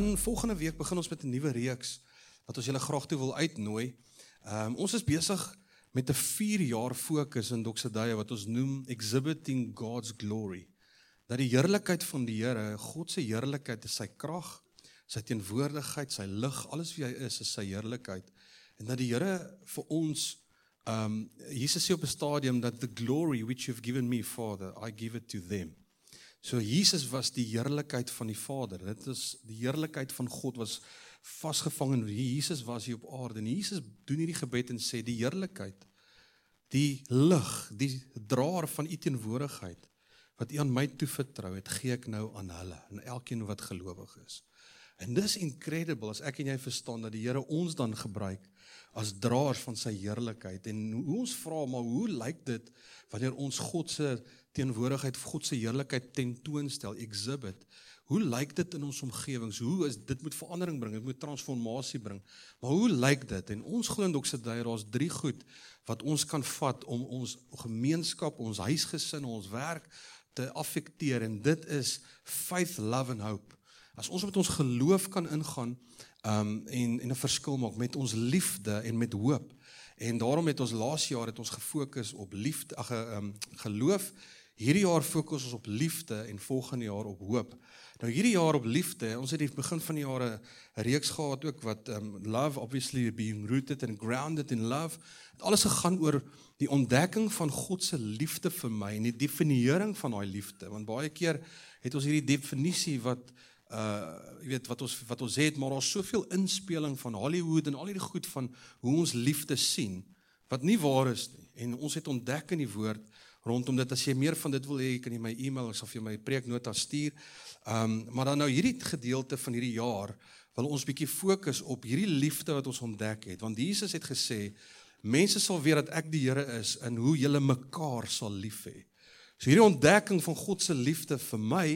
dan volgende week begin ons met 'n nuwe reeks wat ons julle graag toe wil uitnooi. Ehm um, ons is besig met 'n 4 jaar fokus in Doxadaya wat ons noem Exhibiting God's Glory. Dat die heerlikheid van die Here, God se heerlikheid is sy krag, sy teenwoordigheid, sy lig, alles wie hy is, is sy heerlikheid. En dat die Here vir ons ehm um, Jesus sê op 'n stadium dat the glory which you've given me Father, I give it to them. So Jesus was die heerlikheid van die Vader. Dit is die heerlikheid van God was vasgevang in Jesus was hier op aarde. En Jesus doen hierdie gebed en sê die heerlikheid, die lig, die draer van u teenwoordigheid wat u aan my toevertrou het, gee ek nou aan hulle, aan elkeen wat gelowig is. En dis incredible as ek en jy verstaan dat die Here ons dan gebruik as draers van sy heerlikheid en hoe ons vra maar hoe lyk dit wanneer ons God se teenwoordigheid, God se heerlikheid tentoonstel, exhibit? Hoe lyk dit in ons omgewings? Hoe is dit moet verandering bring, dit moet transformasie bring. Maar hoe lyk dit? En ons glo in Doxadai daar's drie goed wat ons kan vat om ons gemeenskap, ons huisgesin, ons werk te affekteer en dit is faith, love and hope. As ons met ons geloof kan ingaan um en en 'n verskil maak met ons liefde en met hoop. En daarom het ons laas jaar het ons gefokus op liefde, ag um geloof. Hierdie jaar fokus ons op liefde en volgende jaar op hoop. Nou hierdie jaar op liefde, ons het die begin van die jare 'n reeks gehad ook wat um love obviously being rooted and grounded in love. Het alles gegaan oor die ontdekking van God se liefde vir my en die definiering van daai liefde. Want baie keer het ons hierdie definisie wat uh jy weet wat ons wat ons het, maar daar's soveel inspeling van Hollywood en al hierdie goed van hoe ons liefde sien wat nie waar is nie. En ons het ontdek in die woord rondom dit as jy meer van dit wil hê, kan jy my e-mail of jy my preeknota stuur. Ehm um, maar dan nou hierdie gedeelte van hierdie jaar wil ons bietjie fokus op hierdie liefde wat ons ontdek het want Jesus het gesê mense sal weet dat ek die Here is en hoe julle mekaar sal lief hê. So hierdie ontdekking van God se liefde vir my,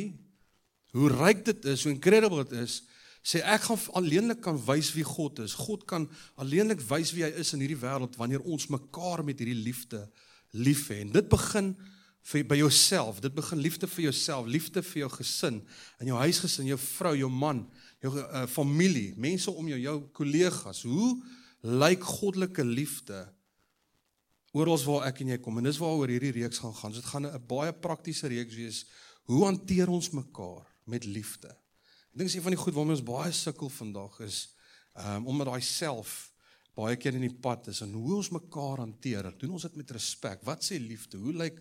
hoe ryk dit is, hoe incredible dit is, sê ek gaan alleenlik kan wys wie God is. God kan alleenlik wys wie hy is in hierdie wêreld wanneer ons mekaar met hierdie liefde lief hê. En dit begin vir by jouself. Dit begin liefde vir jouself, liefde vir jou gesin, in jou huisgesin, jou vrou, jou man, jou uh, familie, mense om jou, jou kollegas. Hoe lyk goddelike liefde oral waar ek en jy kom? En dis waaroor hierdie reeks gaan gaan. Dit gaan 'n baie praktiese reeks wees. Hoe hanteer ons mekaar met liefde? Ek dink sê van die goed waarmee ons baie sukkel vandag is um, om met daai self baie keer in die pad is en hoe ons mekaar hanteer. Doen ons dit met respek? Wat sê liefde? Hoe lyk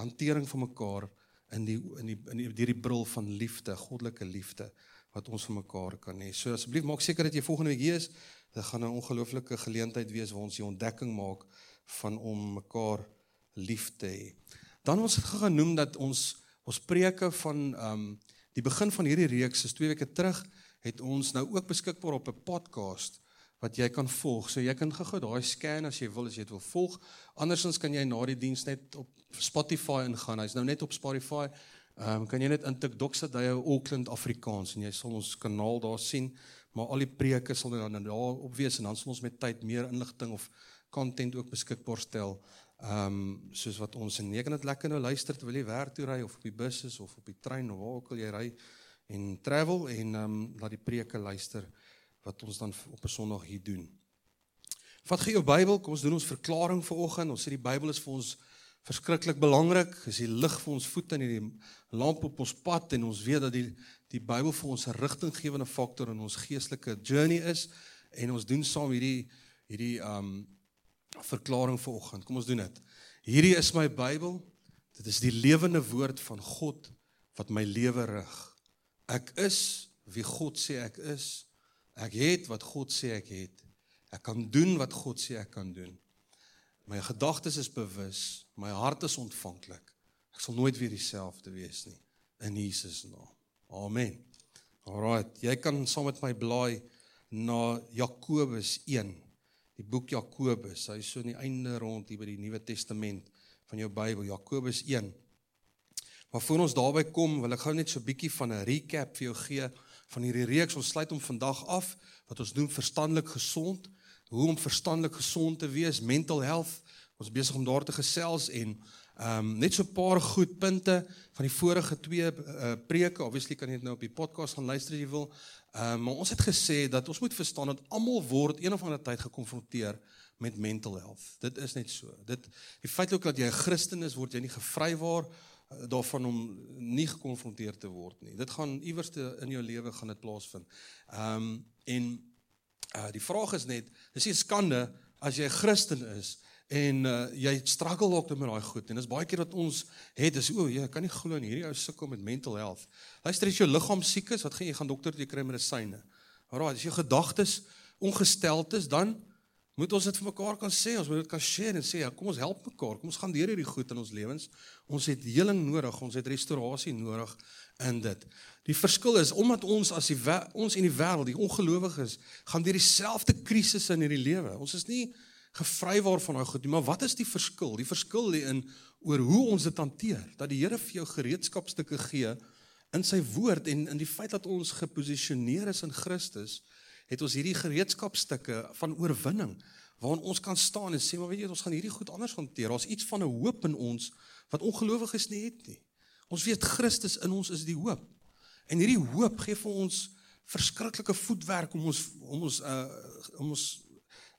hantering van mekaar in die in die in die deur die bril van liefde, goddelike liefde wat ons vir mekaar kan hê. So asseblief maak seker dat jy volgende week hier is. Dit gaan 'n ongelooflike geleentheid wees waar ons die ontdekking maak van om mekaar lief te hê. Dan ons het genoem dat ons ons preke van ehm um, die begin van hierdie reeks is 2 weke terug het ons nou ook beskikbaar op 'n podcast wat jy kan volg. So jy kan gou-gou daai scan as jy wil as jy dit wil volg. Andersins kan jy na die diens net op Spotify ingaan. Hy's nou net op Spotify. Ehm um, kan jy net intik Doxadeye Auckland Afrikaans en jy sal ons kanaal daar sien. Maar al die preke sal dan daar op wees en dan sal ons met tyd meer inligting of content ook beskikbaar stel. Ehm um, soos wat ons en jy kan dit lekker nou luister terwyl jy werk toe ry of op die bus is of op die trein of waar ook al jy ry en travel en ehm um, laat die preke luister wat ons dan op 'n Sondag hier doen. Vat gee jou Bybel, kom ons doen ons verklaring vir oggend. Ons sê die Bybel is vir ons verskriklik belangrik. Dis die lig vir ons voete en die lamp op ons pad en ons weet dat die die Bybel vir ons 'n rigtinggewende faktor in ons geestelike journey is en ons doen saam hierdie hierdie um verklaring vir oggend. Kom ons doen dit. Hierdie is my Bybel. Dit is die lewende woord van God wat my lewe rig. Ek is wie God sê ek is. Ek het wat God sê ek het. Ek kan doen wat God sê ek kan doen. My gedagtes is bewus, my hart is ontvanklik. Ek sal nooit weer dieselfde wees nie in Jesus naam. Amen. Alraight, jy kan saam met my blaai na Jakobus 1. Die boek Jakobus, hy is so aan die einde rond hier by die Nuwe Testament van jou Bybel, Jakobus 1. Maar voor ons daarby kom, wil ek gou net so 'n bietjie van 'n recap vir jou gee van hierdie reeks. Ons sluit hom vandag af wat ons noem verstandelik gesond. Hoe om verstandelik gesond te wees, mental health. Ons besig om daar te gesels en Ehm um, net so 'n paar goed punte van die vorige twee uh, preke. Obviously kan jy dit nou op die podcast gaan luister as jy wil. Ehm um, maar ons het gesê dat ons moet verstaan dat almal word een of ander tyd gekonfronteer met mental health. Dit is net so. Dit die feit ook dat jy 'n Christen is, word jy nie gevrywaar daarvan om nie gekonfronteer te word nie. Dit gaan iewers in jou lewe gaan dit plaasvind. Ehm um, en uh, die vraag is net, dis nie skande as jy 'n Christen is en uh, jy struggle ook met daai goed en dis baie keer wat ons het is o, jy kan nie glo in hierdie ou sukkel met mental health. Luister as jou liggaam siek is, wat gaan jy gaan dokter toe kry medisyne? Alraai, as jou gedagtes ongesteld is, dan moet ons dit vir mekaar kan sê, ons moet dit kan share en sê, ja, kom ons help mekaar. Kom ons gaan deur hierdie goed in ons lewens. Ons het heling nodig, ons het restaurasie nodig in dit. Die verskil is omdat ons as die ons in die wêreld, die ongelowiges, gaan deur dieselfde krisisse in hierdie lewe. Ons is nie gevrywaar van daai goed nie, maar wat is die verskil? Die verskil lê in oor hoe ons dit hanteer. Dat die Here vir jou gereedskapstukke gee in sy woord en in die feit dat ons geposisioneer is in Christus het ons hierdie gereedskapstukke van oorwinning waarin ons kan staan en sê maar weet jy ons gaan hierdie goed anders hanteer. Daar's iets van 'n hoop in ons wat ongelowiges nie het nie. Ons weet Christus in ons is die hoop. En hierdie hoop gee vir ons verskriklike voetwerk om ons om ons uh om ons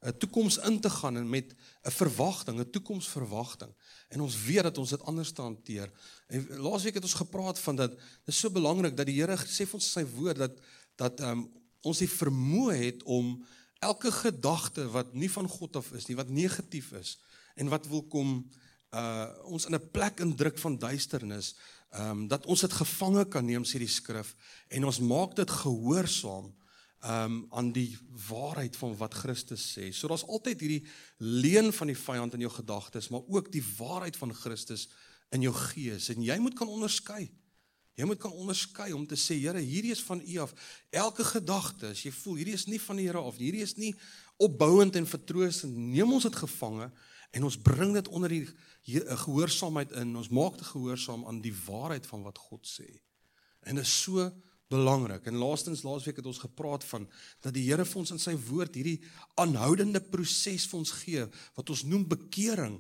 'n toekoms in te gaan en met 'n verwagting, 'n toekomsverwagting. En ons weet dat ons dit anders te hanteer. En laasweek het ons gepraat van dat dit is so belangrik dat die Here sê vir ons sy woord dat dat um, ons die vermoë het om elke gedagte wat nie van God af is nie, wat negatief is en wat wil kom uh ons in 'n plek indruk van duisternis, ehm um, dat ons dit gevange kan neem sê die skrif en ons maak dit gehoorsaam ehm um, aan die waarheid van wat Christus sê. So daar's altyd hierdie leuen van die vyand in jou gedagtes, maar ook die waarheid van Christus in jou gees en jy moet kan onderskei. Jy moet kan onderskei om te sê Here, hierdie is van U af. Elke gedagte, as jy voel hierdie is nie van die Here af hierdie is nie opbouend en vertroostend, neem ons dit gevange en ons bring dit onder die gehoorsaamheid in. Ons maak dit gehoorsaam aan die waarheid van wat God sê. En dit is so belangrik. En laastens laasweek het ons gepraat van dat die Here vir ons in sy woord hierdie aanhoudende proses vir ons gee wat ons noem bekering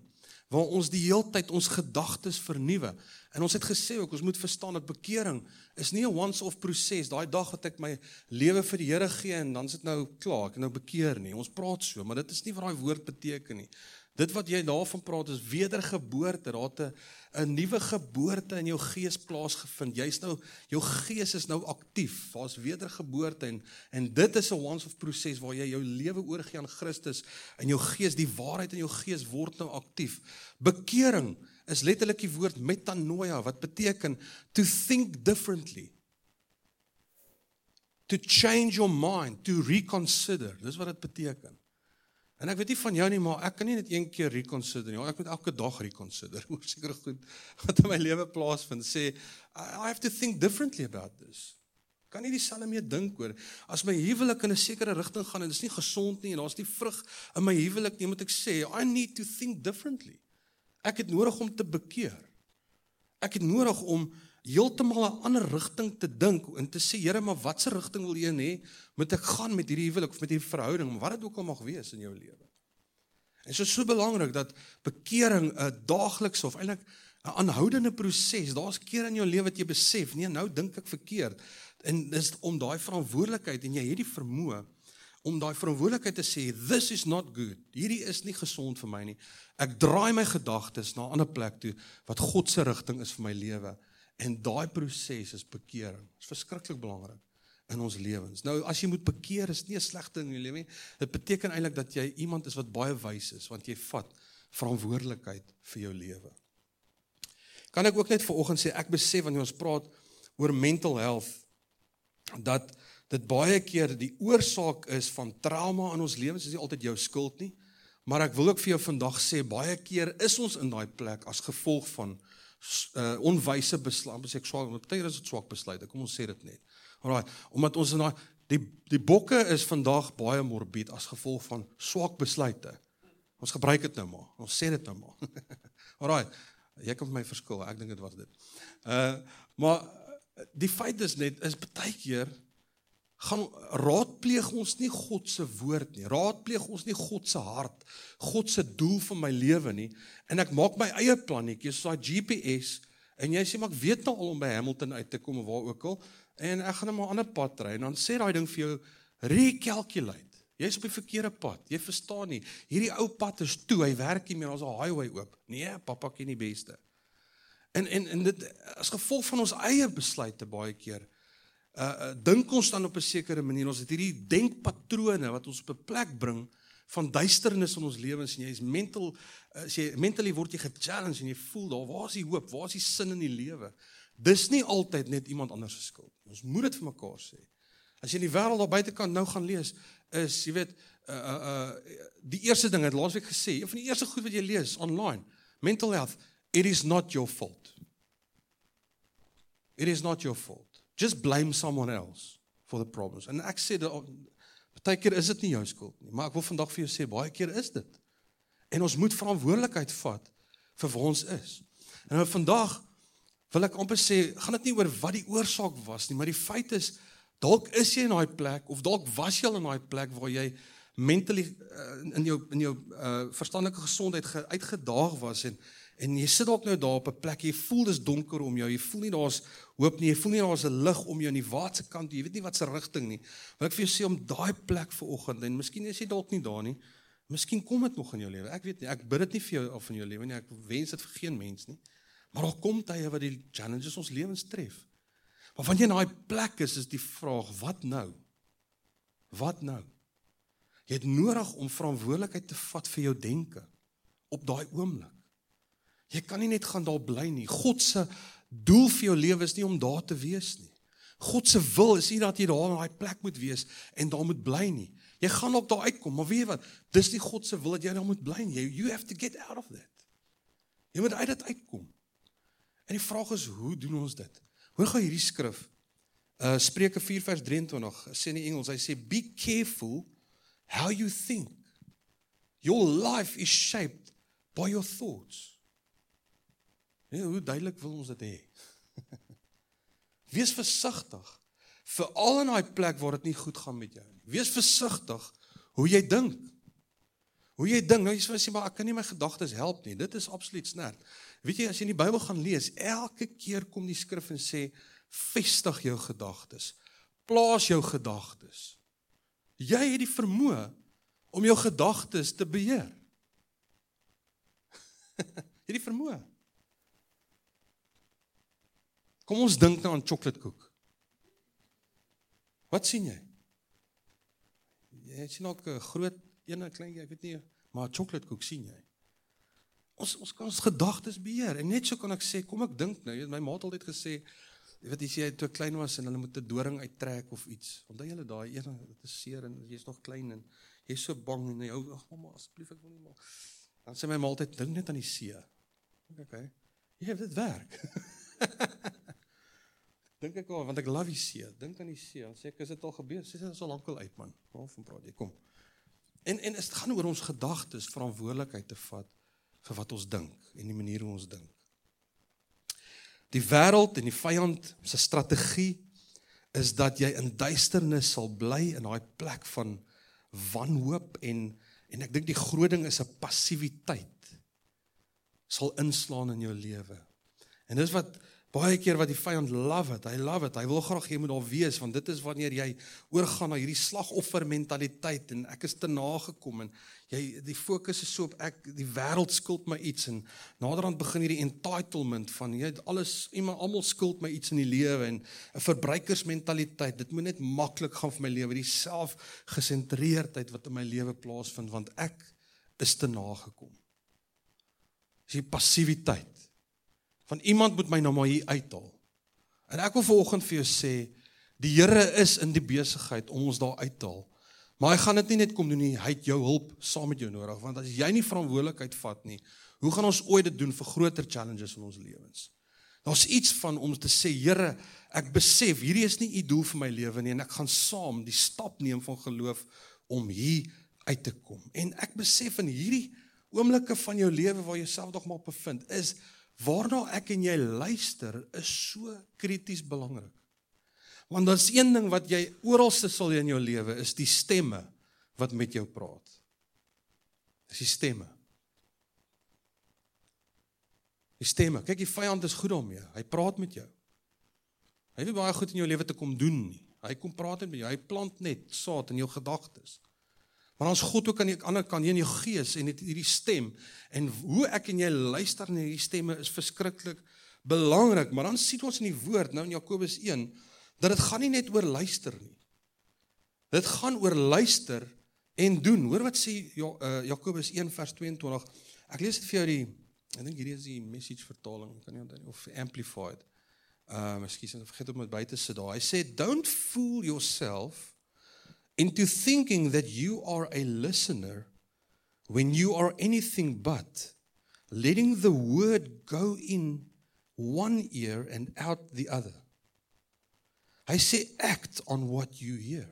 waar ons die heeltyd ons gedagtes vernuwe. En ons het gesê ook ons moet verstaan dat bekering is nie 'n once-off proses. Daai dag wat ek my lewe vir die Here gee en dan is dit nou klaar, ek nou bekeer nie. Ons praat so, maar dit is nie wat daai woord beteken nie. Dit wat jy daarvan praat is wedergeboorte. Daar het 'n nuwe geboorte in jou gees plaasgevind. Jy's nou jou gees is nou aktief. Daar's wedergeboorte en en dit is 'n once of proses waar jy jou lewe oorgee aan Christus en jou gees, die waarheid in jou gees word nou aktief. Bekering is letterlik die woord metanoia wat beteken to think differently. To change your mind, to reconsider. Dis wat dit beteken. En ek weet nie van jou nie, maar ek kan nie net een keer reconsider nie. Ek moet elke dag reconsider. Hoe seker goed wat in my lewe plaasvind. Sê I have to think differently about this. Kan nie dieselfde meer dink oor as my huwelik in 'n sekere rigting gaan en dit is nie gesond nie en daar's nie vrug in my huwelik nie, moet ek sê I need to think differently. Ek het nodig om te bekeer. Ek het nodig om heeltemal 'n ander rigting te dink en te sê Here, maar watse rigting wil U hê moet ek gaan met hierdie huwelik of met hierdie verhouding, wat dit ook al mag wees in jou lewe. En so so belangrik dat bekering 'n daaglikse of eintlik 'n aanhoudende proses. Daar's kere in jou lewe wat jy besef, nee, nou dink ek verkeerd. En dis om daai verantwoordelikheid en jy het die vermoë om daai verantwoordelikheid te sê, this is not good. Hierdie is nie gesond vir my nie. Ek draai my gedagtes na 'n ander plek toe wat God se rigting is vir my lewe. En daai proses is bekering. Dit is verskriklik belangrik in ons lewens. Nou as jy moet bekeer is nie 'n slegte ding in jou lewe nie. Dit beteken eintlik dat jy iemand is wat baie wys is want jy vat verantwoordelikheid vir jou lewe. Kan ek ook net vanoggend sê ek besef wanneer ons praat oor mental health dat dit baie keer die oorsaak is van trauma in ons lewens. Is nie altyd jou skuld nie. Maar ek wil ook vir jou vandag sê baie keer is ons in daai plek as gevolg van uh, onwyse besluite, sê ek swak, party is dit swak besluite. Kom ons sê dit net. Alraai, omdat ons in daai die die bokke is vandag baie morbied as gevolg van swak besluite. Ons gebruik dit nou maar. Ons sê dit nou maar. Alraai, jy kan my verskil. Ek dink dit was dit. Uh maar die feit is net is baie keer gaan raadpleeg ons nie God se woord nie. Raadpleeg ons nie God se hart, God se doel vir my lewe nie. En ek maak my eie plannetjies, so daai GPS en jy sê maar ek weet nou al om by Hamilton uit te kom of waar ook al en ek gaan net maar 'n ander pad ry en dan sê daai ding vir jou recalculate. Jy's op die verkeerde pad. Jy verstaan nie. Hierdie ou pad is toe, hy werk nie meer, ons 'n highway oop. Nee, pappa ken die beste. En en en dit as gevolg van ons eie besluite baie keer uh, uh dink ons dan op 'n sekere manier ons het hierdie denkpatrone wat ons op 'n plek bring van duisternis in ons lewens en jy is mental as uh, jy mentally word jy ge-challenge en jy voel daar waar is die hoop waar is die sin in die lewe? Dis nie altyd net iemand anders se skuld ons moet dit vir mekaar sê. As jy in die wêreld daar buitekant nou gaan lees is jy weet uh uh, uh die eerste ding het laasweek gesê een van die eerste goed wat jy lees online mental health it is not your fault. It is not your fault just blame someone else for the problems. En ek sê dat baie keer is dit nie jou skuld nie, maar ek wil vandag vir jou sê baie keer is dit. En ons moet verantwoordelikheid vat vir waar ons is. En nou vandag wil ek amper sê, gaan dit nie oor wat die oorsaak was nie, maar die feit is dalk is jy in daai plek of dalk was jy al in daai plek waar jy mentally uh, in jou in jou uh, verstandelike gesondheid uitgedaag was en En jy sit dalk nou daar op 'n plek, jy voel dis donker om jou, jy voel nie daar's hoop nie, jy voel nie daar's 'n lig om jou in die waatse kant, jy weet nie wat se rigting nie. Wil ek vir jou sê om daai plek vir oggend en miskien is jy dalk nie daar nie. Miskien kom dit nog in jou lewe. Ek weet nie, ek bid dit nie vir jou of in jou lewe nie. Ek wens dit vir geen mens nie. Maar daar kom tye wat die challenges ons lewens tref. Maar wanneer jy in daai plek is, is die vraag, wat nou? Wat nou? Jy het nodig om verantwoordelikheid te vat vir jou denke op daai oomblik. Jy kan nie net gaan daar bly nie. God se doel vir jou lewe is nie om daar te wees nie. God se wil is nie dat jy daar in daai plek moet wees en daar moet bly nie. Jy gaan ook daar uitkom, maar weet jy wat? Dis nie God se wil dat jy daar moet bly nie. You have to get out of that. Jy moet uit dit uitkom. En die vraag is, hoe doen ons dit? Hoor gou hierdie skrif. Uh Spreuke 4 vers 23 sê in Engels, hy sê be careful how you think. Your life is shaped by your thoughts. Nee, hoe duidelik wil ons dit hê? Wees versigtig veral in daai plek waar dit nie goed gaan met jou nie. Wees versigtig hoe jy dink. Hoe jy dink, nou jy sê maar ek kan nie my gedagtes help nie. Dit is absoluut snert. Weet jy as jy in die Bybel gaan lees, elke keer kom die skrif en sê vestig jou gedagtes. Plaas jou gedagtes. Jy het die vermoë om jou gedagtes te beheer. jy het die vermoë. Kom ons dink nou aan chocoladekoek. Wat sien jy? Jy sien ook 'n groot een en klein, ek weet nie, maar chocoladekoek sien jy. Ons ons kan ons gedagtes beheer en net so kan ek sê, kom ek dink nou, my ma het altyd gesê, jy weet as jy toe klein was en hulle moet 'n doring uittrek of iets. Onthou jy daai een, dit is seer en jy's nog klein en jy's so bang en jy hou, ag mamma, asseblief ek wil nie maar. Dan sê my ma altyd dink net aan die see. Okay. Ja, dit werk. Dink ek al want ek love die see. Dink aan die see. Dan sê ek is dit al gebeur? Sê dit is al lankal uit man. Kom van praat jy kom. En en dit gaan oor ons gedagtes, verantwoordelikheid te vat vir wat ons dink en die manier hoe ons dink. Die wêreld en die vyand se strategie is dat jy in duisternis sal bly in daai plek van wanhoop en en ek dink die groot ding is 'n passiwiteit sal inslaan in jou lewe. En dis wat Baie keer wat die vyand love it, hy love it. Hy wil graag jy moet daar wees want dit is wanneer jy oorgaan na hierdie slagoffer mentaliteit en ek is te nagekom en jy die fokus is so op ek die wêreld skuld my iets en naderhand begin hierdie entitlement van jy alles iemand almal skuld my iets in die lewe en 'n verbruikersmentaliteit. Dit moet net maklik gaan vir my lewe, die selfgesentreerdheid wat in my lewe plaasvind want ek is te nagekom. Dis die passiwiteit van iemand moet my nou maar hier uithaal. En ek wil vanoggend vir jou sê, die Here is in die besigheid om ons daar uit te haal. Maar hy gaan dit nie net kom doen nie, hy het jou hulp saam met jou nodig want as jy nie verantwoordelikheid vat nie, hoe gaan ons ooit dit doen vir groter challenges in ons lewens? Daar's iets van om te sê, Here, ek besef hierdie is nie u doel vir my lewe nie en ek gaan saam die stap neem van geloof om hier uit te kom. En ek besef in hierdie oomblikke van jou lewe waar jy jouself nog maar bevind, is waarna ek en jy luister is so krities belangrik. Want daar's een ding wat jy oralste sal in jou lewe is die stemme wat met jou praat. Dis die stemme. Die stemme. Kyk, die vyand is goed daarmee. Hy praat met jou. Hy weet baie goed in jou lewe te kom doen nie. Hy kom praat met jou. Hy plant net saad in jou gedagtes. Maar ons God ook aan die ander kant, in jou gees en het hierdie stem en hoe ek en jy luister na hierdie stemme is verskriklik belangrik, maar dan sien ons in die woord nou in Jakobus 1 dat dit gaan nie net oor luister nie. Dit gaan oor luister en doen. Hoor wat sê ja, uh, Jakobus 1 vers 22. Ek lees dit vir jou die ek dink hierdie is die message vertaling, kan nie onthou of amplified. Uh, miskien ek vergeet om dit by te sit daar. Hy sê don't fool yourself into thinking that you are a listener when you are anything but letting the word go in one ear and out the other. Hy sê act on what you hear.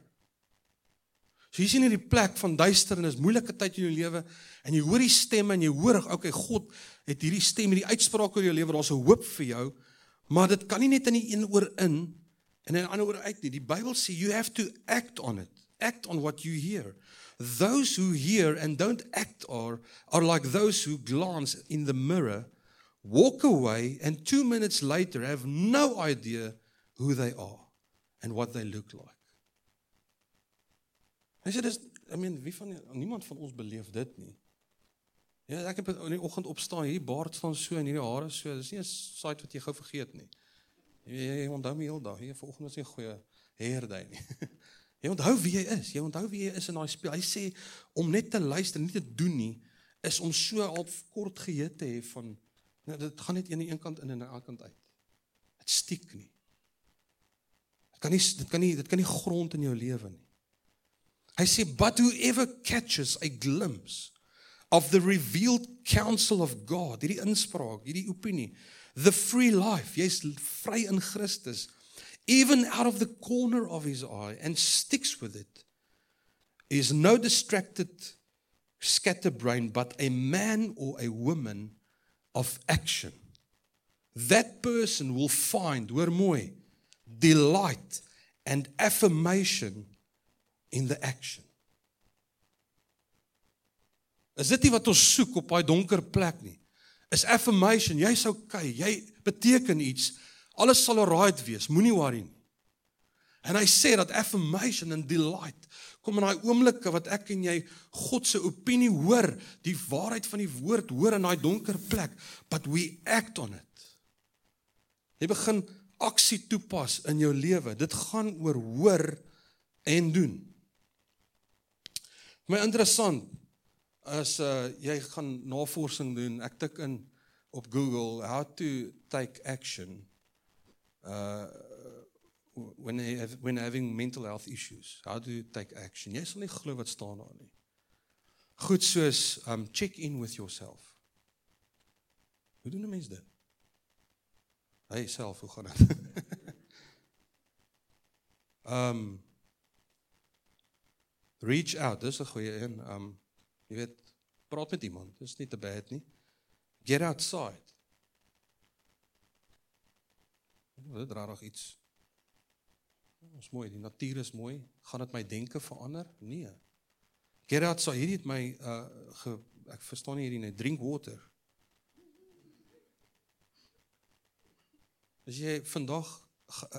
So jy sien hierdie plek van duisternis, moeilike tyd in jou lewe en jy hoor die stemme en jy hoor, okay, God het hierdie stem, hierdie uitspraak oor jou lewe, daar's 'n hoop vir jou, maar dit kan nie net in die een oor in en in die ander oor uit nie. Die Bybel sê you have to act on it act on what you hear. Those who hear and don't act are, are like those who glance in the mirror, walk away, and two minutes later have no idea who they are and what they look like. Hy sê dis I mean wie van niemand van ons beleef dit nie. Ja, ek het in die oggend opstaan, hier baard staan so en hierdie hare so. Dis nie 'n site wat jy gou vergeet nie. Jy, jy onthou my heel dag. Hier vanoggend nie 'n goeie hairday nie. Jy onthou wie jy is. Jy onthou wie jy is in daai speel. Hy sê om net te luister, nie te doen nie, is om so al kort geheue te hê van nou dit gaan net aan die een kant in en aan die ander kant uit. Dit stiek nie. Dit kan nie dit kan nie dit kan nie grond in jou lewe nie. Hy sê but whoever catches a glimpse of the revealed counsel of God, hierdie inspraak, hierdie opinie, the free life, jy's vry in Christus even out of the corner of his eye and sticks with it is no distracted scatterbrain but a man or a woman of action. That person will find hoor mooi delight and affirmation in the action. Is dit nie wat ons soek op daai donker plek nie? Is affirmation jy's okay jy beteken iets Alles sal alright wees, moenie worry nie. En hy sê dat affirmation and delight kom in daai oomblikke wat ek en jy God se opinie hoor, die waarheid van die woord hoor in daai donker plek, but we act on it. Jy begin aksie toepas in jou lewe. Dit gaan oor hoor en doen. My interessant as uh, jy gaan navorsing doen, ek tik in op Google how to take action uh when they have, when having mental health issues how do you take action? Jy sal nie glo wat staan daar nie. Goed soos um check in with yourself. Hoe doen 'n mens dit? Hy self hoe gaan dit? Um reach out dis 'n goeie een. Um jy weet praat met iemand dis nie te bad nie. Get outside dit rarig iets. Ons mooi, die natuur is mooi. Gaan dit my denke verander? Nee. Gerard sê hierdie het my uh ge, ek verstaan nie hierdie nie. Drink water. As jy vandag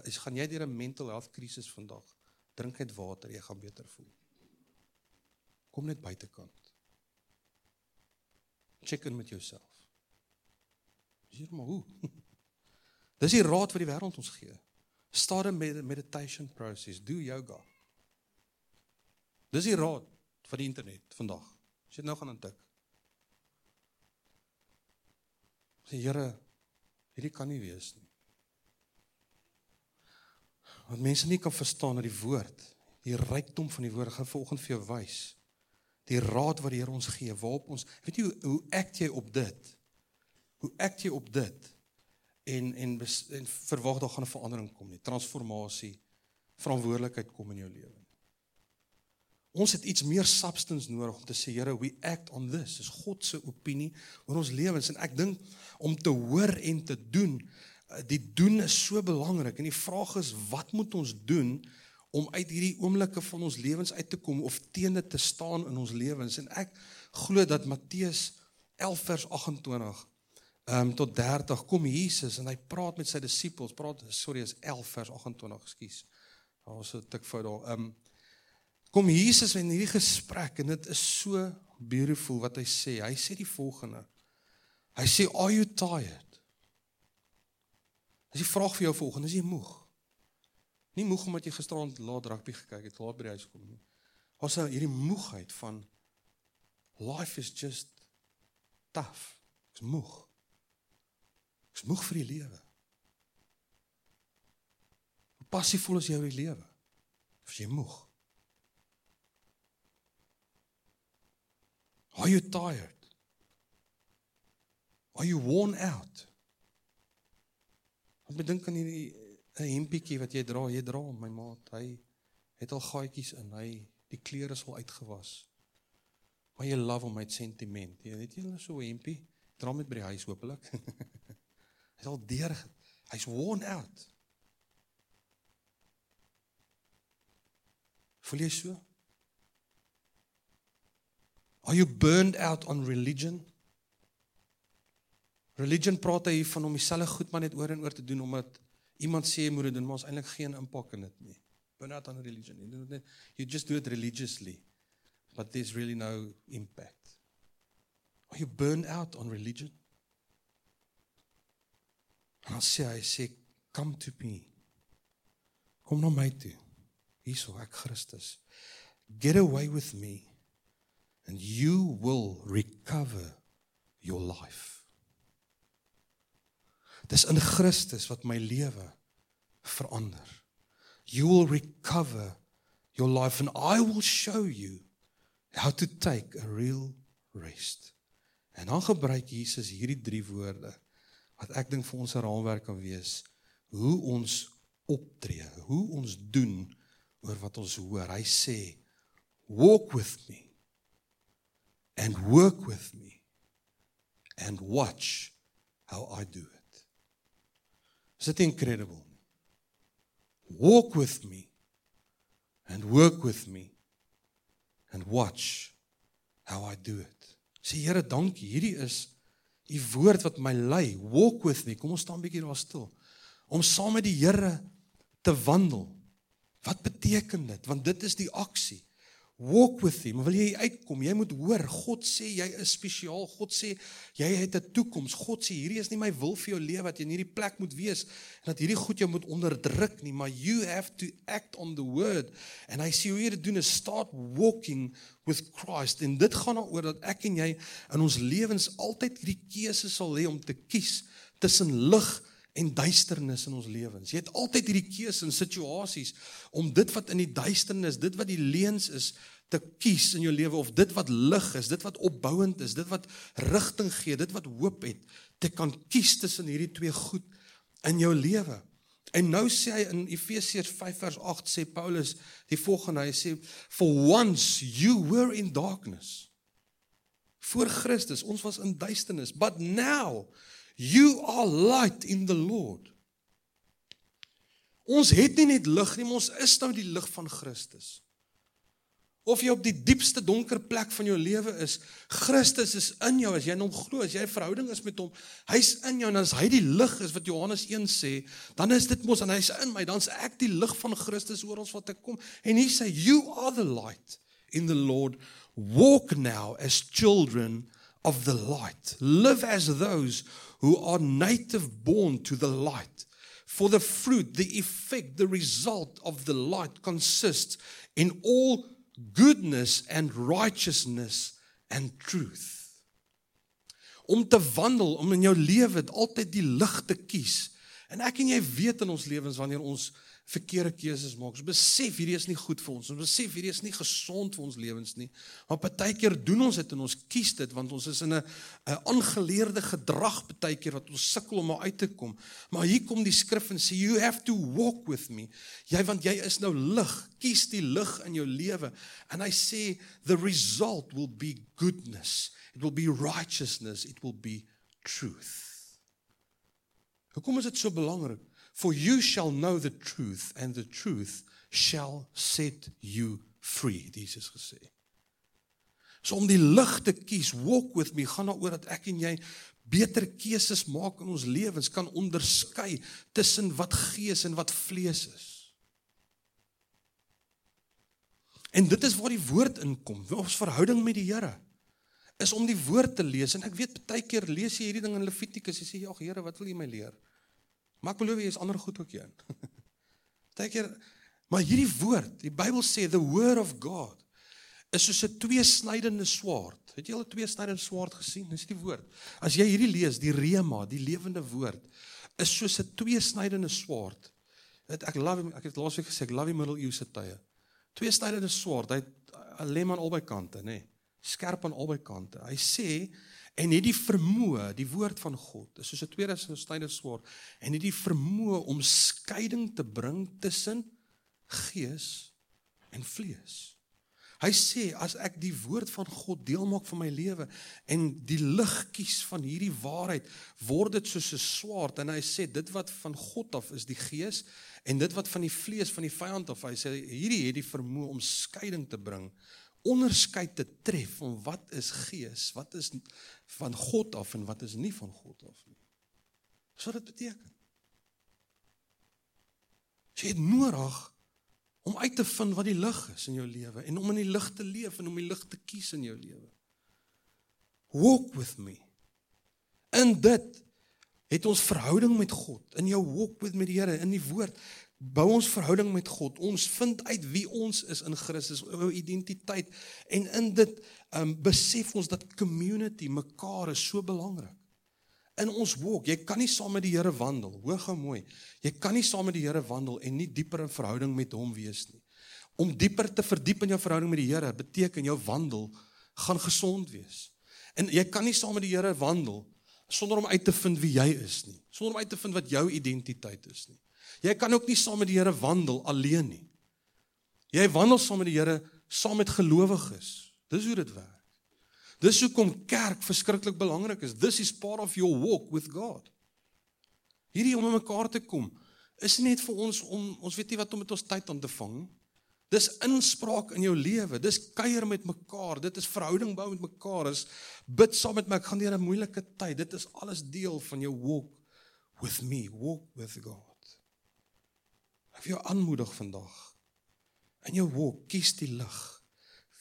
is gaan jy deur 'n mental health krisis vandag. Drink net water, jy gaan beter voel. Kom net buitekant. Check in met jouself. Dis maar hoe. Dis die raad wat die wêreld ons gee. Start 'n meditation process, do yoga. Dis die raad van die internet vandag. As jy nou gaan intik. Sê Here, hierdie kan nie wees nie. Want mense nie kan verstaan dat die woord, die rykdom van die woord gaan vanoggend vir jou wys. Die raad wat die Here ons gee, waarop ons, weet jy hoe, hoe act jy op dit? Hoe act jy op dit? En en, en verwag daar gaan 'n verandering kom nie. Transformasie, verantwoordelikheid kom in jou lewe. Ons het iets meer substance nodig om te sê Here, we act on this. Dis God se opinie oor ons lewens en ek dink om te hoor en te doen Uh, die doen is so belangrik en die vraag is wat moet ons doen om uit hierdie oomblikke van ons lewens uit te kom of teen dit te staan in ons lewens en ek glo dat Matteus 11 vers 28 um, tot 30 kom Jesus en hy praat met sy disippels praat sorry is 11 vers 28 ekskuus daar was 'n tik fout daar um, kom Jesus in hierdie gesprek en dit is so beautiful wat hy sê hy sê die volgende hy sê are you tired As jy vraag vir jou volgende, is jy moeg? Nie moeg omdat jy gisterand laat rugby gekyk het, laat by die huis kom nie. Ons het hierdie moegheid van life is just tough. Ek's moeg. Ek's moeg vir die lewe. Hoe passievol is jy oor die lewe? Of jy moeg? Are you tired? Are you worn out? Ek bedink aan hierdie 'n hempietjie wat jy dra, jy dra hom my maat. Hy het al gaatjies in. Hy die klere is al uitgewas. Maar jy love hom met sentiment. Jy weet jy hulle so 'n hempie dra met by die huis hopelik. Hy's al deur. Hy's worn out. Voel jy so? Are you burned out on religion? Religion praat hy van om dieselfde goed maar net oor en oor te doen omdat iemand sê jy moet dit doen, maar ons eintlik geen impak in dit nie. Burn out on religion. You, it, you just do it religiously. But there's really no impact. Are you burned out on religion? En dan sê hy sê come to me. Kom na my toe. Hierso ek Christus. Get away with me and you will recover your life. Dis in Christus wat my lewe verander. You will recover your life and I will show you how to take a real rest. En dan gebruik Jesus hierdie drie woorde wat ek dink vir ons 'n raamwerk kan wees hoe ons optree, hoe ons doen oor wat ons hoor. Hy sê walk with me and work with me and watch how I do it. Is dit incredible? Walk with me and work with me and watch how I do it. Sê Here, dankie. Hierdie is u woord wat my lei. Walk with me. Kom ons staan 'n bietjie daar stil. Om saam met die Here te wandel. Wat beteken dit? Want dit is die aksie walk with him. Wil jy uitkom? Jy moet hoor. God sê jy is spesiaal. God sê jy het 'n toekoms. God sê hierdie is nie my wil vir jou lewe dat jy in hierdie plek moet wees en dat hierdie goed jou moet onderdruk nie, maar you have to act on the word. En hy sê hoe jy dit doen is start walking with Christ. En dit gaan daaroor dat ek en jy in ons lewens altyd hierdie keuse sal hê om te kies tussen lig en duisternis in ons lewens. Jy het altyd hierdie keuse in situasies om dit wat in die duisternis, dit wat die leuns is, te kies in jou lewe of dit wat lig is, dit wat opbouend is, dit wat rigting gee, dit wat hoop het, te kan kies tussen hierdie twee goed in jou lewe. En nou sê hy in Efesiërs 5 vers 8 sê Paulus die volgende hy sê for once you were in darkness voor Christus ons was in duisternis but now You are light in the Lord. Ons het nie net lig nie, ons is nou die lig van Christus. Of jy op die diepste donker plek van jou lewe is, Christus is in jou as jy in hom glo, as jy 'n verhouding is met hom, hy's in jou en as hy die lig is wat Johannes 1 sê, dan is dit mos en hy's in my, dan's ek die lig van Christus oor ons wat ek kom. En hy sê you are the light in the Lord. Walk now as children of the light. Live as those who are native born to the light. For the fruit, the effect, the result of the light consists in all goodness and righteousness and truth. Om te wandel, om in jou lewe altyd die lig te kies. En ek en jy weet in ons lewens wanneer ons verkeerde keuses maak. Ons besef hierdie is nie goed vir ons. Ons besef hierdie is nie gesond vir ons lewens nie. Maar partykeer doen ons dit en ons kies dit want ons is in 'n 'n aangeleerde gedrag partykeer wat ons sukkel om uit te kom. Maar hier kom die skrif en sê you have to walk with me. Jy want jy is nou lig. Kies die lig in jou lewe. En hy sê the result will be goodness. It will be righteousness. It will be truth. Hoekom is dit so belangrik? For you shall know the truth and the truth shall set you free, Jesus gesê. So om die lig te kies, walk with me, gaan daaroor dat ek en jy beter keuses maak in ons lewens, kan onderskei tussen wat gees en wat vlees is. En dit is waar die woord inkom, ons verhouding met die Here is om die woord te lees en ek weet baie keer lees jy hierdie ding in Levitikus en sê ja Here, wat wil jy my leer? Maar ek belowe jy is ander goed ook een. Baie keer maar hierdie woord, die Bybel sê the word of God is soos 'n tweesnydende swaard. Het jy al 'n tweesnydende swaard gesien? Dis die woord. As jy hierdie lees, die rema, die lewende woord is soos 'n tweesnydende swaard. Ek love ek het laasweek gesê ek love die middeleeuse tye. Tweesnydende swaard, hy 'n lem aan albei kante, nê. Nee, skerp aan albei kante. Hy sê en het die vermoë, die woord van God, is soos 'n tweesnydende swaard en het die vermoë om skeiding te bring tussen gees en vlees. Hy sê as ek die woord van God deel maak van my lewe en die lig kies van hierdie waarheid, word dit soos 'n swaard en hy sê dit wat van God af is die gees en dit wat van die vlees van die vyand af, hy sê hierdie het die vermoë om skeiding te bring, onderskeid te tref van wat is gees, wat is van God af en wat is nie van God af nie. So dit beteken. Jy het nodig om uit te vind wat die lig is in jou lewe en om in die lig te leef en om die lig te kies in jou lewe. Walk with me. In dit het ons verhouding met God. In jou walk with met die Here in die woord bou ons verhouding met God. Ons vind uit wie ons is in Christus, ons identiteit en in dit um besef ons dat community mekaar is so belangrik in ons walk. Jy kan nie saam met die Here wandel. Hoor gou mooi. Jy kan nie saam met die Here wandel en nie dieper in verhouding met hom wees nie. Om dieper te verdiep in jou verhouding met die Here beteken jou wandel gaan gesond wees. En jy kan nie saam met die Here wandel sonder om uit te vind wie jy is nie. Sonder om uit te vind wat jou identiteit is nie. Jy kan ook nie saam met die Here wandel alleen nie. Jy wandel saam met die Here saam met gelowiges. Dis hoe dit werk. Dis hoekom kerk verskriklik belangrik is. This is part of your walk with God. Hierdie om mekaar te kom is net vir ons om ons weet nie wat om met ons tyd aan te vang. Dis inspraak in jou lewe. Dis kuier met mekaar. Dit is verhouding bou met mekaar. Dis bid saam met my. Ek gaan deur 'n moeilike tyd. Dit is alles deel van jou walk with me, walk with God. Ek wil jou aanmoedig vandag. In jou walk, kies die lig.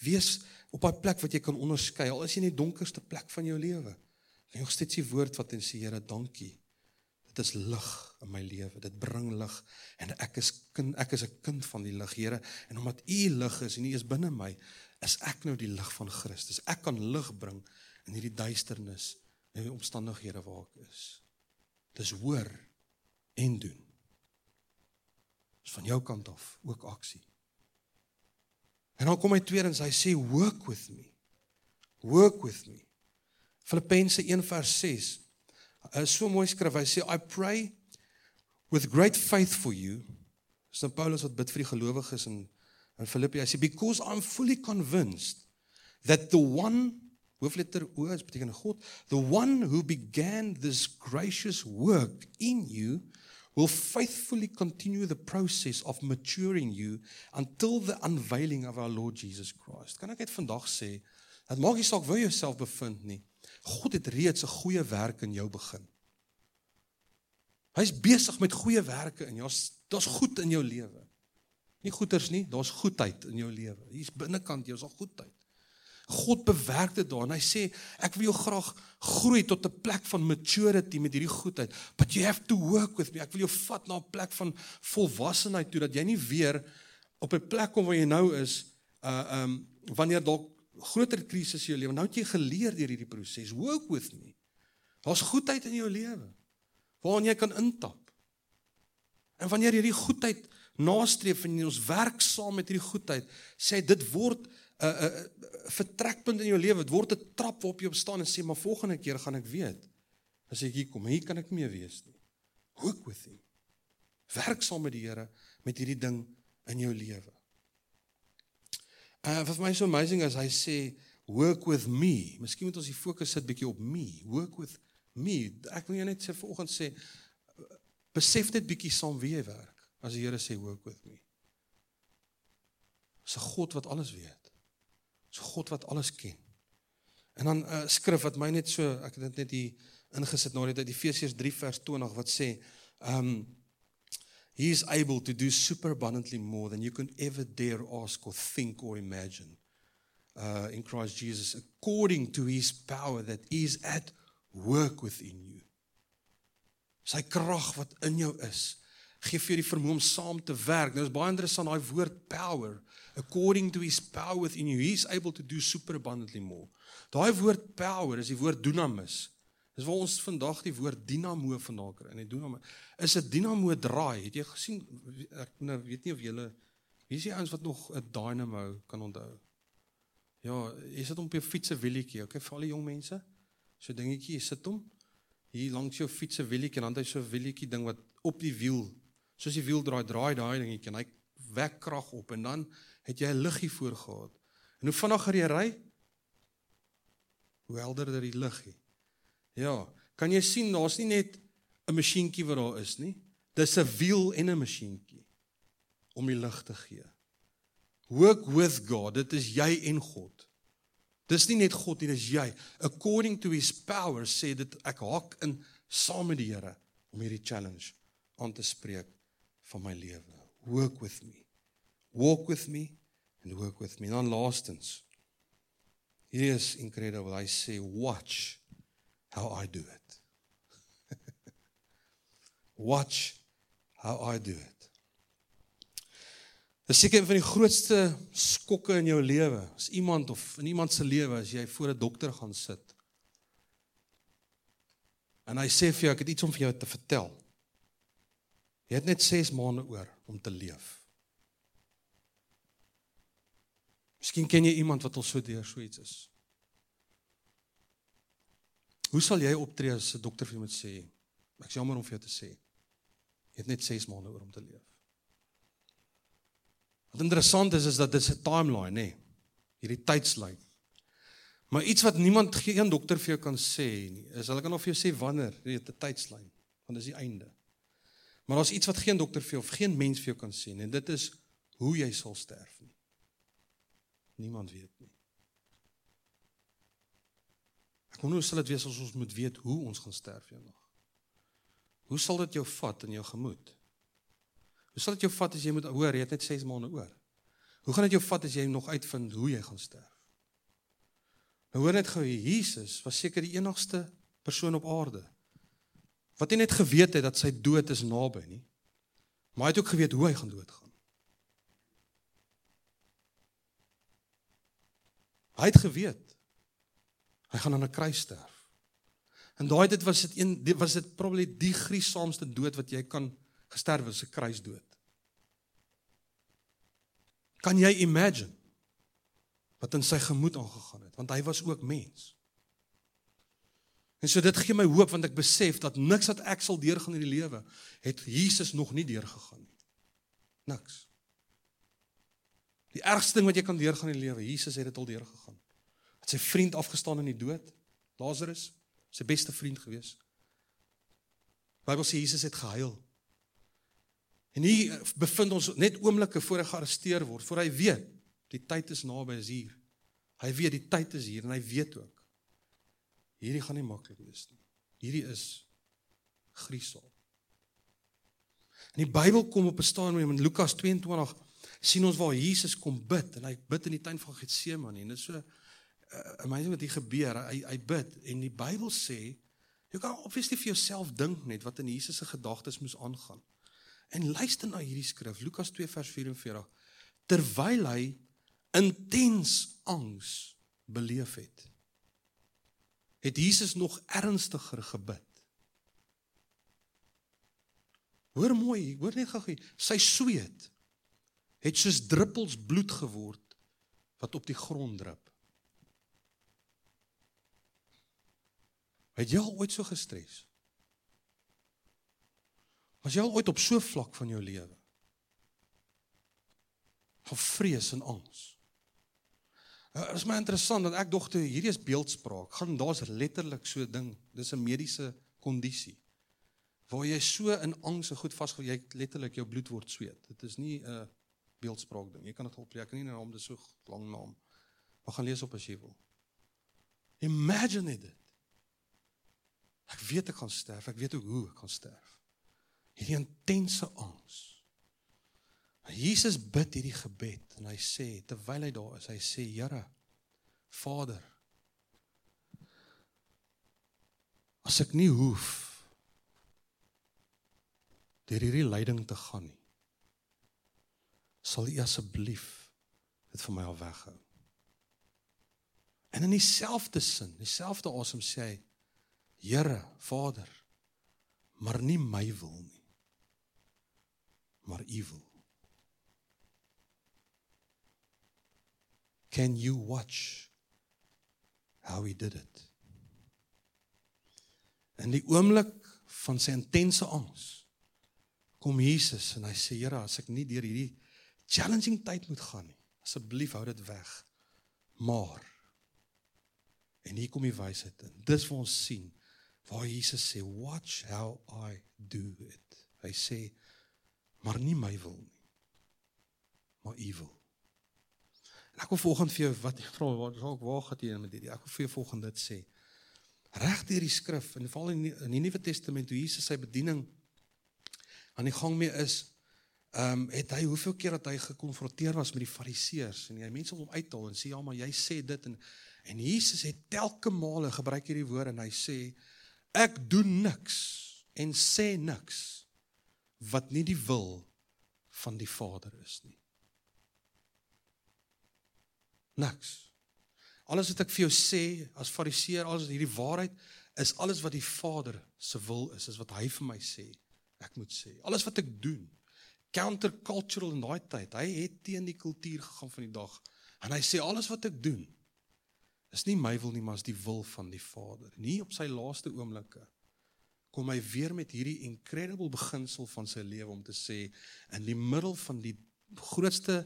Wees op 'n plek wat jy kan onderskei al is jy in die donkerste plek van jou lewe. Kan jy steeds die woord wat en sê Here, dankie. Dit is lig in my lewe. Dit bring lig en ek is kind ek is 'n kind van die lig, Here, en omdat U lig is en U is binne my, is ek nou die lig van Christus. Ek kan lig bring in hierdie duisternis, in die omstandighede waar ek is. Dis hoor en doen. Dis van jou kant af ook aksie. En dan kom hy tweedens, hy sê work with me. Work with me. Filippense 1:6. Is so mooi skryf. Hy sê I pray with great faith for you. Dis nou Paulus wat bid vir die gelowiges in in Filippi. Hy sê because I'm fully convinced that the one hoofletter O is beteken God, the one who began this gracious work in you will faithfully continue the process of maturing you until the unveiling of our Lord Jesus Christ. Kan ek net vandag sê, dat maak nie saak waar jy jouself bevind nie. God het reeds 'n goeie werk in jou begin. Hy's besig met goeie werke in jou. Daar's goed in jou lewe. Nie goeters nie, daar's goedheid in jou lewe. Hier's binnekant is al goedheid. God bewerk dit daar en hy sê ek wil jou graag groei tot 'n plek van maturity met hierdie goedheid but you have to work with me. Ek wil jou vat na 'n plek van volwassenheid toe dat jy nie weer op 'n plek kom waar jy nou is uh um wanneer dalk groter krisisse in jou lewe nou het jy geleer deur hierdie proses. Work with me. Daar's goedheid in jou lewe waarin jy kan intap. En wanneer jy hierdie goedheid nastreef en ons werk saam met hierdie goedheid sê dit word 'n 'n vertrekpunt in jou lewe. Dit word 'n trap waarop jy op staan en sê, "Maar volgende keer gaan ek weet as ek hier kom, hier kan ek mee wees nie." Hoek with him. Werk saam met die Here met hierdie ding in jou lewe. Uh wat vir my so amazing is, hy sê, "Work with me." Miskien moet ons die fokus sit bietjie op me. Work with me. Ek wil jou net sê vanoggend sê Besef net bietjie saam wie jy werk as die Here sê work with me. Dis 'n God wat alles weet. 'n God wat alles ken. En dan 'n uh, skrif wat my net so, ek het dit net hier ingesit nou net uit Efesiërs 3 vers 20 wat sê, um he is able to do super abundantly more than you can ever dare ask or think or imagine. Uh in Christ Jesus according to his power that is at work within you. Sy krag wat in jou is, gee vir jou die vermoë om saam te werk. Nou is baie interessant daai woord power according to his power within you he is able to do super abundantly more. Daai woord power is die woord dunamis. Dis waar ons vandag die woord dinamo vandaan kry. En die dinamo is 'n dinamo draai. Het jy gesien ek nou weet nie of julle wie is die ouens wat nog 'n dynamo kan onthou? Ja, jy sit op jou fiets se wielietjie, okay, vir al die jong mense. So dingetjie, jy sit hom hier langs jou fiets se wielietjie en dan het hy so 'n wielietjie ding wat op die wiel, soos die wiel draai, draai daai dingetjie en hy wek krag op en dan het jy 'n liggie voor gehad. En hoe vinniger jy ry, hoe helderder die liggie. Ja, kan jy sien daar's nie net 'n masjienkie wat daar is nie. Dis 'n wiel en 'n masjienkie om die lig te gee. Work with God, dit is jy en God. Dis nie net God nie, dis jy. According to his power sê dit ek haak in saam met die Here om hierdie challenge aan te spreek van my lewe. Work with me. Walk with me and work with me. Dan laastens. Hier is incredible. I say watch how I do it. watch how I do it. Dis seker een van die grootste skokke in jou lewe. As iemand of in iemand se lewe as jy voor 'n dokter gaan sit. En hy sê vir jou ek het iets om vir jou te vertel. Jy het net 6 maande oor om te leef. Miskien ken jy iemand wat al so deur so iets is. Hoe sal jy optree as 'n dokter vir moet sê? Ek's jammer om vir jou te sê. Jy het net 6 maande oor om te leef. Wat interessant is is dat dit 'n timeline. Nee, hierdie tydslyn. Maar iets wat niemand geen dokter vir jou kan sê nie, is hulle kan of vir jou sê wanneer, weet 'n tydslyn, want dis die einde. Maar daar's iets wat geen dokter vir jou of geen mens vir jou kan sê nie, en dit is hoe jy sal sterf nie. Niemand weet nie. Ek wonder hoe sal dit wees as ons moet weet hoe ons gaan sterf eendag. Hoe sal dit jou vat in jou gemoed? Hoe sal dit jou vat as jy moet hoor jy het net 6 maande oor? Hoe gaan dit jou vat as jy nog uitvind hoe jy gaan sterf? Nou hoor net gou Jesus was seker die enigste persoon op aarde wat nie net geweet het dat sy dood is naby nie, maar hy het ook geweet hoe hy gaan doodgaan. Hy het geweet hy gaan aan 'n kruis sterf. En daai dit was dit een was dit probably die griesaamste dood wat jy kan gesterf as 'n kruisdood. Kan jy imagine wat in sy gemoed aangegaan het want hy was ook mens. En so dit gee my hoop want ek besef dat niks wat ek sal deurgaan in die lewe het Jesus nog nie deurgegaan nie. Niks. Die ergste ding wat jy kan deurgaan in die lewe, Jesus het dit al deurgegaan. Het sy vriend afgestaan in die dood, Lazarus, sy beste vriend gewees. Bybel sê Jesus het gehuil. En hier bevind ons net oomblikke voor hy gearresteer word, voor hy weet die tyd is naby is hier. Hy weet die tyd is hier en hy weet ook hierdie gaan nie maklik wees nie. Hierdie is griesel. In die Bybel kom op 'n stadium in Lukas 22 sien ons waar Jesus kom bid en hy bid in die tuin van Getsemane en dit is so uh, amazing wat hier gebeur. Hy hy bid en die Bybel sê jy kan obviously vir jouself dink net wat in Jesus se gedagtes moes aangaan. En luister na hierdie skrif, Lukas 2 vers 44. Terwyl hy intens angs beleef het, het Jesus nog ernstiger gebid. Hoor mooi, hoor net gou, sy sweet het soos druppels bloed geword wat op die grond drup. Het jy al ooit so gestres? Was jy al ooit op so vlak van jou lewe? Van vrees en angs. Dit uh, is my interessant dat ek dogter hierdie is beeldspraak. Gaan daar's letterlik so 'n ding. Dis 'n mediese kondisie. waar jy so in angs en goed vasgehou jy letterlik jou bloed word sweet. Dit is nie 'n beeldspraak ding. Jy kan dit opleek nie naam dis so lank naam. Maar gaan lees op as jy wil. Imagine dit. Ek weet ek gaan sterf. Ek weet ook hoe ek gaan sterf. Hierdie intense angs. Jesus bid hierdie gebed en hy sê terwyl hy daar is, hy sê Here Vader as ek nie hoef deur hierdie lyding te gaan nie sal U asseblief dit van my af weghou. En in dieselfde sin, dieselfde asem sê hy Here Vader maar nie my wil nie maar U wil. Can you watch how he did it? In die oomblik van sy intense angs kom Jesus en hy sê Here, as ek nie deur hierdie challenging tyd moet gaan nie, asseblief hou dit weg. Maar en hier kom die wysheid in. Dis vir ons sien waar Jesus sê, "Watch how I do it." Hy sê, "Maar nie my wil nie, maar U wil." En ek wil volgens vir jou wat vra, sal ek waar gaan jy met hierdie? Ek wil vir jou volgens dit sê. Reg deur die skrif en veral in die, in die Nuwe Testament hoe Jesus sy bediening aan die gang mee is, ehm um, het hy hoeveel keer dat hy gekonfronteer was met die fariseërs en hy mense wil hom uithaal en sê ja, maar jy sê dit en en Jesus het telke male gebruik hierdie woord en hy sê ek doen niks en sê niks wat nie die wil van die Vader is nie. Niks. Alles wat ek vir jou sê as fariseer, alles hierdie waarheid is alles wat die Vader se wil is, is wat hy vir my sê ek moet sê. Alles wat ek doen countercultural in daai tyd. Hy het teen die kultuur gegaan van die dag. En hy sê alles wat ek doen is nie my wil nie, maar is die wil van die Vader. Nie op sy laaste oomblikke kom hy weer met hierdie incredible beginsel van sy lewe om te sê in die middel van die grootste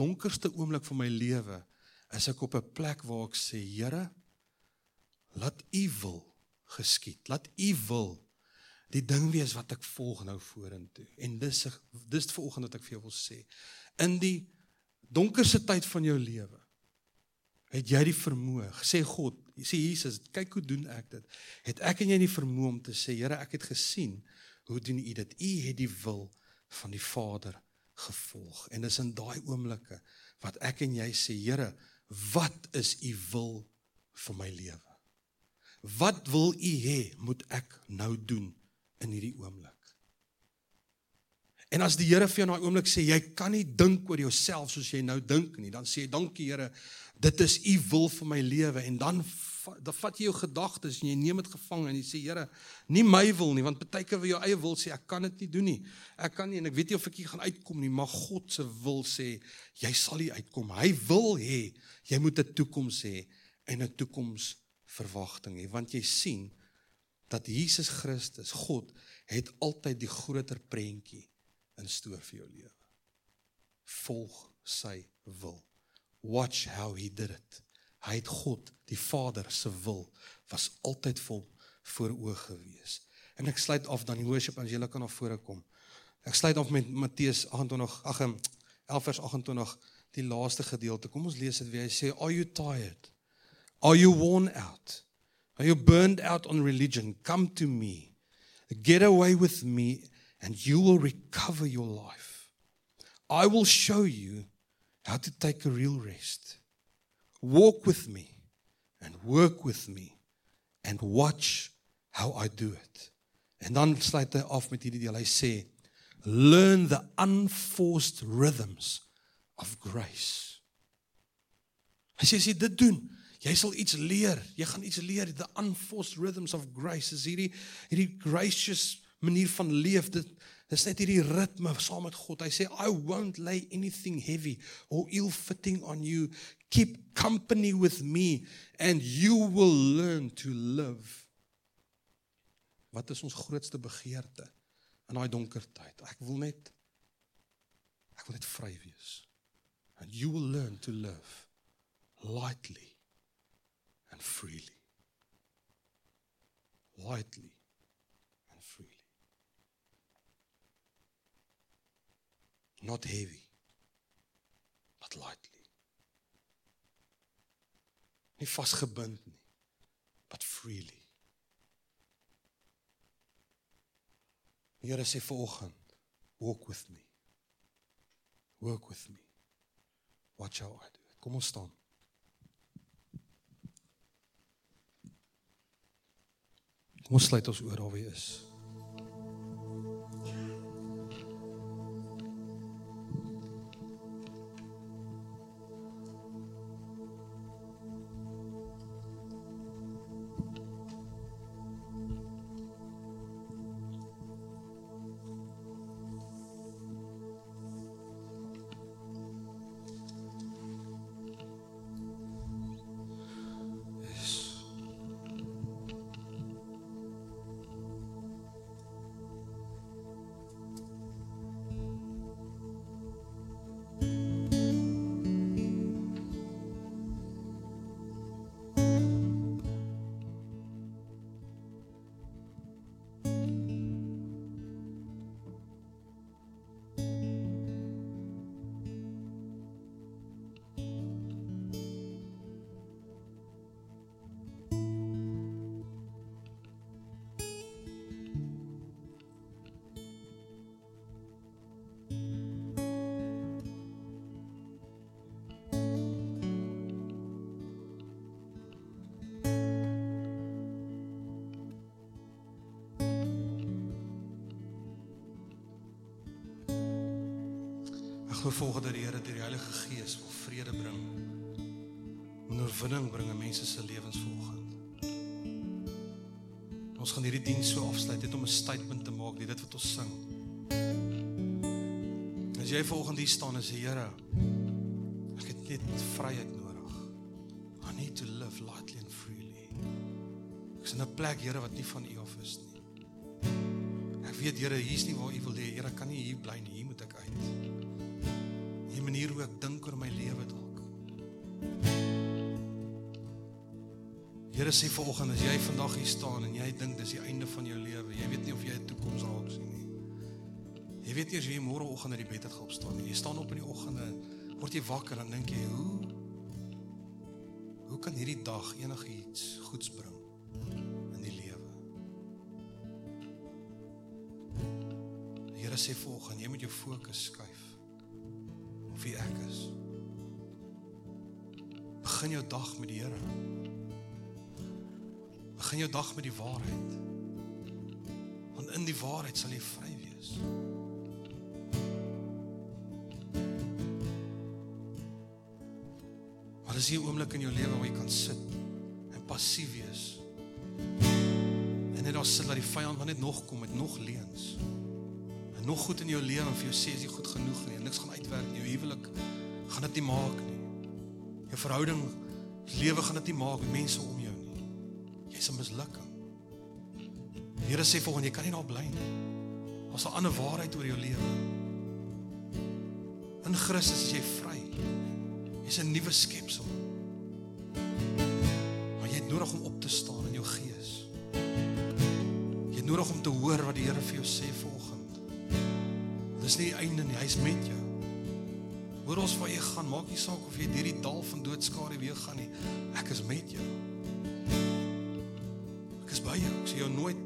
donkerste oomblik van my lewe is ek op 'n plek waar ek sê Here laat u wil geskied laat u wil die ding wees wat ek volg nou vorentoe. En dis dis vanoggend wat ek vir jou wil sê. In die donkerste tyd van jou lewe het jy die vermoë sê God sê Jesus kyk hoe doen ek dit. Het ek en jy die vermoë om te sê Here ek het gesien hoe doen u dit? U het die wil van die Vader gevolg. En dis in daai oomblikke wat ek en jy sê Here wat is u wil vir my lewe? Wat wil u hê moet ek nou doen in hierdie oomblik? En as die Here vir jou in daai oomblik sê jy kan nie dink oor jouself soos jy nou dink nie, dan sê jy dankie Here, dit is u wil vir my lewe en dan dan vat jy jou gedagtes en jy neem dit gevang en jy sê Here, nie my wil nie, want baie keer wil jou eie wil sê ek kan dit nie doen nie. Ek kan nie en ek weet nie of ek hier gaan uitkom nie, maar God se wil sê jy sal hier uitkom. Hy wil hê jy moet 'n toekoms hê en 'n toekoms verwagting hê, want jy sien dat Jesus Christus, God, het altyd die groter prentjie in stoor vir jou lewe. Volg sy wil. Watch how he did it. Hy het God, die Vader se wil was altyd vol voor oë gewees. En ek sluit af dan die worship as julle kan na vore kom. Ek sluit af met Matteus 28 ag 11 vers 28 die laaste gedeelte. Kom ons lees dit weer. Hy sê are you tired? Are you worn out? Are you burned out on religion? Come to me. Get away with me and you will recover your life. I will show you how to take a real rest. Walk with me and work with me and watch how I do it. En dan sluit hy af met hierdie deel. Hy sê learn the unforced rhythms of grace. Hy sê as jy dit doen, jy sal iets leer. Jy gaan iets leer the unforced rhythms of grace. Is hierdie hierdie gracious manier van leef dit Dis net hierdie ritme saam met God. Hy sê I won't lay anything heavy or ill fitting on you. Keep company with me and you will learn to live. Wat is ons grootste begeerte in daai donker tyd? Ek wil net ek wil net vry wees. And you will learn to live lightly and freely. Widely and freely. Not heavy, but lightly. Nie vasgebind nie, but freely. Die Here sê vanoggend, walk with me. Work with me. Watch how I do it. Kom ons staan. Kom ons sluit ons oor waar hy is. Glo volgens die Here deur die Heilige Gees wil vrede bring. En oorwinning bring in mense se lewens volgens. Ons gaan hierdie diens so afsluit net om 'n statement te maak, dit wat ons sing. As jy volgens hier staan en sê Here, ek het net vryheid nodig. I need to live lightly and freely. Ek is in 'n plek Here wat nie van U af is nie. Ek weet Here, hier's nie waar U wil hê. Here, kan nie hier bly nie. Hier moet ek uit manier hoe ek dink oor my lewe dalk. Here sê vanoggend as jy vandag hier staan en jy dink dis die einde van jou lewe, jy weet nie of jy 'n toekoms raak sien nie. Jy weet eers jy môreoggend uit die bed het geopstaan nie. Jy staan op in die oggende, word jy wakker en dink jy, hoe hoe kan hierdie dag enigiets goeds bring in die lewe? Here sê vanoggend, jy moet jou fokus skuif wie ek is. Begin jou dag met die Here. Begin jou dag met die waarheid. Want in die waarheid sal jy vry wees. Maar as jy 'n oomblik in jou lewe waar jy kan sit en passief wees. En net daar sit dat die vyand maar net nog kom met nog leuns en nog goed in jou lewe en vir jou sê as jy goed genoeg nie en niks gaan uitwerk nie, jou huwelik gaan dit nie maak nie. Jou verhouding, lewe gaan dit nie maak met mense om jou nie. Jy's 'n mislukking. Die Here sê volgens jy kan nie daar bly nie. Daar's 'n ander waarheid oor jou lewe. In Christus is jy vry. Jy's 'n nuwe skepsel. Maar jy het nodig om op te staan in jou gees. Jy het nodig om te hoor wat die Here vir jou sê volgens Dis nie die einde nie, hy's met jou. Hoor ons waar jy gaan, maak nie saak of jy deur die dal van doodskare weer gaan nie. Ek is met jou. Ek is by jou. Ek sal jou nooit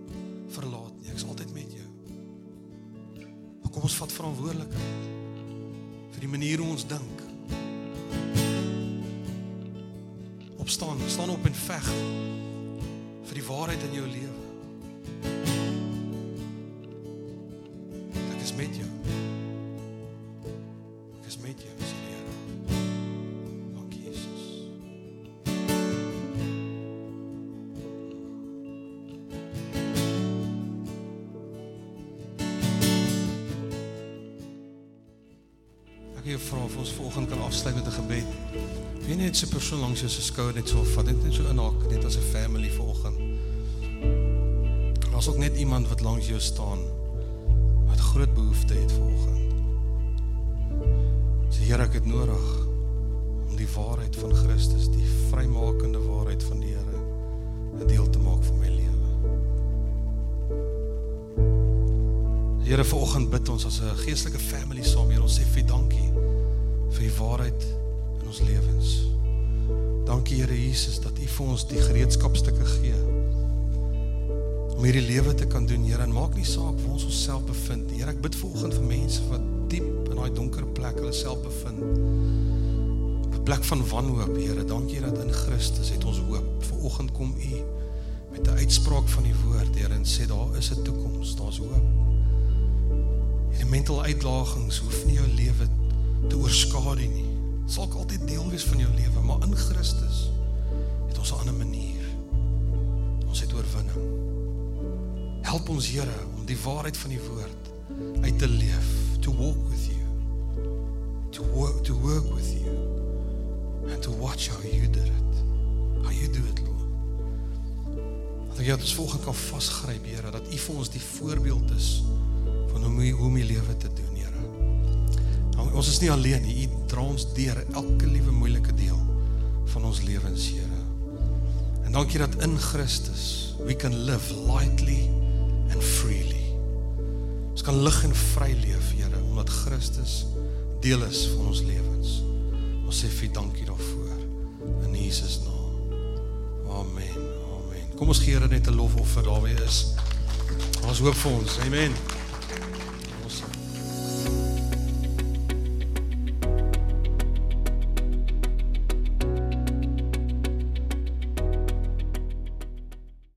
verlaat nie. Ek's altyd met jou. Maar kom ons vat verantwoordelikheid vir die manier hoe ons dink. Opstaan, staan op en veg vir die waarheid in jou lewe. Net so 'n persoon langs jou se skouer net so vat net so inhaak net as 'n family vanoggend. Daar's ook net iemand wat langs jou staan wat groot behoefte het vanoggend. Sê Here, ek het nodig om die waarheid van Christus, die vrymakende waarheid van die Here 'n deel te maak van my lewe. Here vanoggend bid ons as 'n geestelike family saam hier. Ons sê vir dankie vir die waarheid in ons lewens. Dankie Here Jesus dat U vir ons die gereedskapstukke gee om hierdie lewe te kan doen, Here. En maak nie saak waar ons onsself bevind nie. Here, ek bid vanoggend vir mense wat diep in daai donker plek hulle self bevind. 'n Plek van wanhoop, Here. Dankie dat in Christus het ons hoop. Vanoggend kom U met 'n uitspraak van die woord, Here, en sê daar is 'n toekoms, daar's hoop. Hierdie mental uitdagings hoef nie jou lewe te oorskadu nie. Sal altyd deel wees van jou lewe, maar in Christus het ons 'n ander manier. Ons het oorwinning. Help ons Here om die waarheid van die woord uit te leef, to walk with you. To work to work with you and to watch how you did it. How you do it, Lord. Dat jy ons volgens kan vasgryp, Here, dat U vir ons die voorbeeld is van hoe hoe om die lewe te ons is nie alleen nie. U dra ons deur elke liewe moeilike deel van ons lewens, Here. En dankie dat in Christus we can live lightly and freely. Ons kan lig en vry leef, Here, omdat Christus deel is van ons lewens. Ons sê vir dankie daarvoor in Jesus naam. Amen. Amen. Kom ons gee Here net 'n lofoffer daar waar hy is. Ons hoop vir ons. Amen.